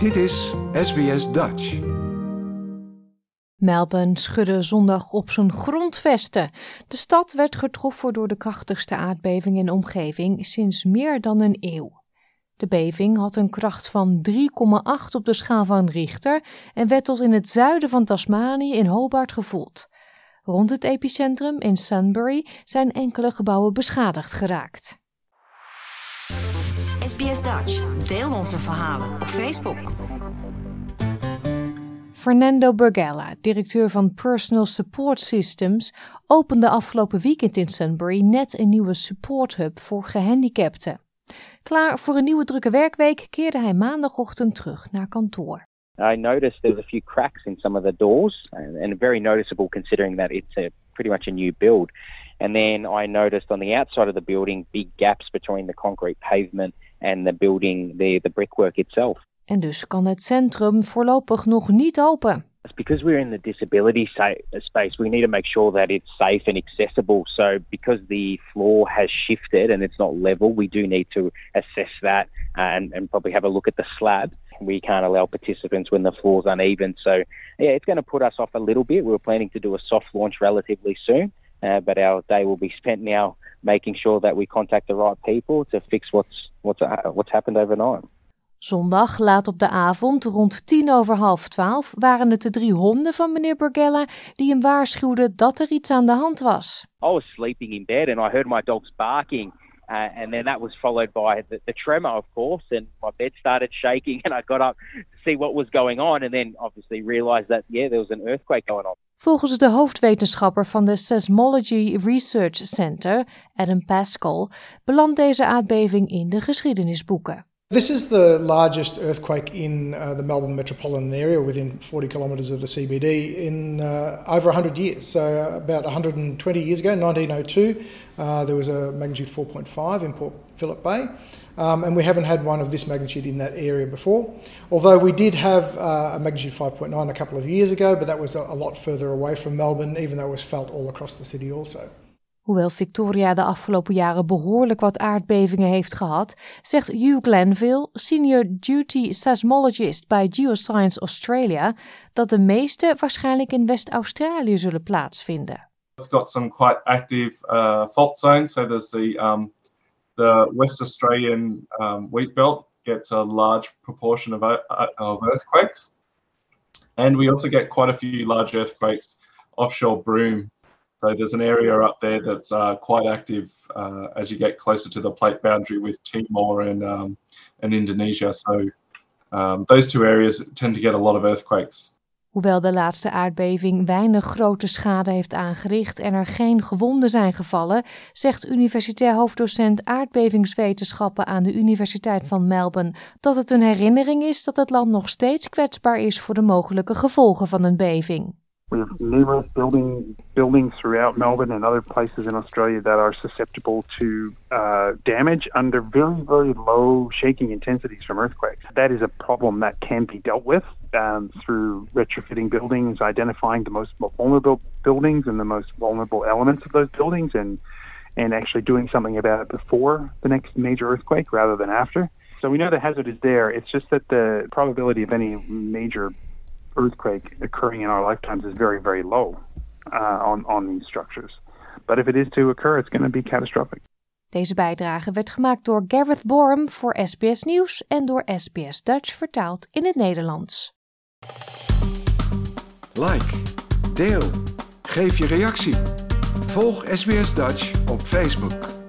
Dit is SBS Dutch. Melbourne schudde zondag op zijn grondvesten. De stad werd getroffen door de krachtigste aardbeving in de omgeving sinds meer dan een eeuw. De beving had een kracht van 3,8 op de schaal van Richter en werd tot in het zuiden van Tasmanië in Hobart gevoeld. Rond het epicentrum in Sunbury zijn enkele gebouwen beschadigd geraakt. SBS Dutch. Deel onze verhalen op Facebook. Fernando Bergella, directeur van Personal Support Systems, opende afgelopen weekend in Sunbury net een nieuwe supporthub voor gehandicapten. Klaar voor een nieuwe drukke werkweek keerde hij maandagochtend terug naar kantoor. I noticed there was a few cracks in some of the doors, and, and very noticeable considering that it's a, pretty much a new build. And then I noticed on the outside of the building big gaps between the concrete pavement and the building, the, the brickwork itself. En dus kan het centrum voorlopig nog niet open. It's because we're in the disability space, we need to make sure that it's safe and accessible. So, because the floor has shifted and it's not level, we do need to assess that and, and probably have a look at the slab. We can't allow participants when the floor's uneven. So, yeah, it's going to put us off a little bit. We were planning to do a soft launch relatively soon, uh, but our day will be spent now making sure that we contact the right people to fix what's what's what's happened overnight. Zondag laat op de avond, rond tien over half twaalf, waren het de drie honden van meneer Bergella die hem waarschuwden dat er iets aan de hand was. I was sleeping in bed and I heard my dogs barking. Uh, and then that was followed by the, the tremor, of course, and my bed started shaking, and I got up to see what was going on, and then obviously realized that yeah, there was an earthquake going on. Volgens de hoofdwetenschapper van de Seismology Research Center, Adam Pascal, belandt deze aardbeving in de geschiedenisboeken. This is the largest earthquake in uh, the Melbourne metropolitan area within 40 kilometres of the CBD in uh, over 100 years. So, uh, about 120 years ago, 1902, uh, there was a magnitude 4.5 in Port Phillip Bay. Um, and we haven't had one of this magnitude in that area before. Although we did have uh, a magnitude 5.9 a couple of years ago, but that was a, a lot further away from Melbourne, even though it was felt all across the city also. Hoewel Victoria de afgelopen jaren behoorlijk wat aardbevingen heeft gehad, zegt Hugh Glanville, senior duty seismologist bij Geoscience Australia, dat de meeste waarschijnlijk in West-Australië zullen plaatsvinden. It's got some quite active uh, fault zones. So there's the um, the West Australian um, wheat belt gets a large proportion of, uh, of earthquakes, and we also get quite a few large earthquakes offshore Broome. So there's an area up there that's uh, quite active uh, as you get closer to the plate boundary with Timor and um, and Indonesia. So um, those two areas tend to get a lot of earthquakes. Hoewel de laatste aardbeving weinig grote schade heeft aangericht en er geen gewonden zijn gevallen, zegt universitair hoofddocent aardbevingswetenschappen aan de Universiteit van Melbourne dat het een herinnering is dat het land nog steeds kwetsbaar is voor de mogelijke gevolgen van een beving. We have numerous building buildings throughout Melbourne and other places in Australia that are susceptible to uh, damage under very, very low shaking intensities from earthquakes. That is a problem that can be dealt with um, through retrofitting buildings, identifying the most vulnerable buildings and the most vulnerable elements of those buildings, and and actually doing something about it before the next major earthquake rather than after. So we know the hazard is there. It's just that the probability of any major earthquake occurring in our lifetimes is very, very low uh, on, on these structures. But if it is to occur, it's going to be catastrophic. Deze bijdrage werd gemaakt door Gareth Borum voor SBS Nieuws en door SBS Dutch vertaald in het Nederlands. Like, deel, geef je reactie. Volg SBS Dutch op Facebook.